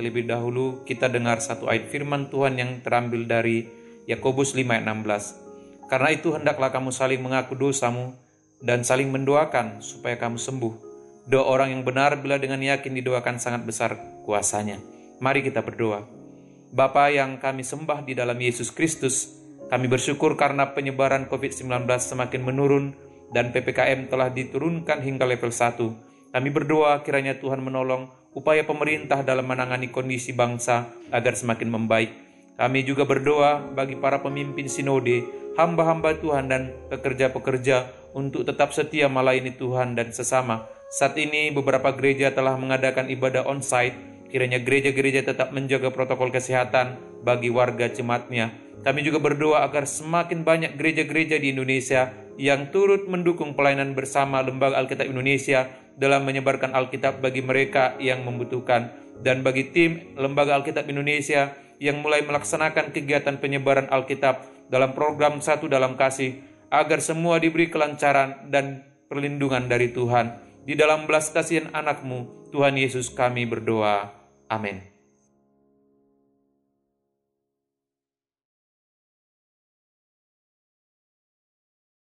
terlebih dahulu kita dengar satu ayat firman Tuhan yang terambil dari Yakobus 5 ayat 16. Karena itu hendaklah kamu saling mengaku dosamu dan saling mendoakan supaya kamu sembuh. Doa orang yang benar bila dengan yakin didoakan sangat besar kuasanya. Mari kita berdoa. Bapa yang kami sembah di dalam Yesus Kristus, kami bersyukur karena penyebaran COVID-19 semakin menurun dan PPKM telah diturunkan hingga level 1. Kami berdoa kiranya Tuhan menolong upaya pemerintah dalam menangani kondisi bangsa agar semakin membaik. Kami juga berdoa bagi para pemimpin sinode, hamba-hamba Tuhan dan pekerja-pekerja untuk tetap setia melayani Tuhan dan sesama. Saat ini beberapa gereja telah mengadakan ibadah on-site, kiranya gereja-gereja tetap menjaga protokol kesehatan bagi warga jemaatnya. Kami juga berdoa agar semakin banyak gereja-gereja di Indonesia yang turut mendukung pelayanan bersama Lembaga Alkitab Indonesia dalam menyebarkan Alkitab bagi mereka yang membutuhkan dan bagi tim Lembaga Alkitab Indonesia yang mulai melaksanakan kegiatan penyebaran Alkitab dalam program Satu Dalam Kasih agar semua diberi kelancaran dan perlindungan dari Tuhan. Di dalam belas kasihan anakmu, Tuhan Yesus kami berdoa. Amin.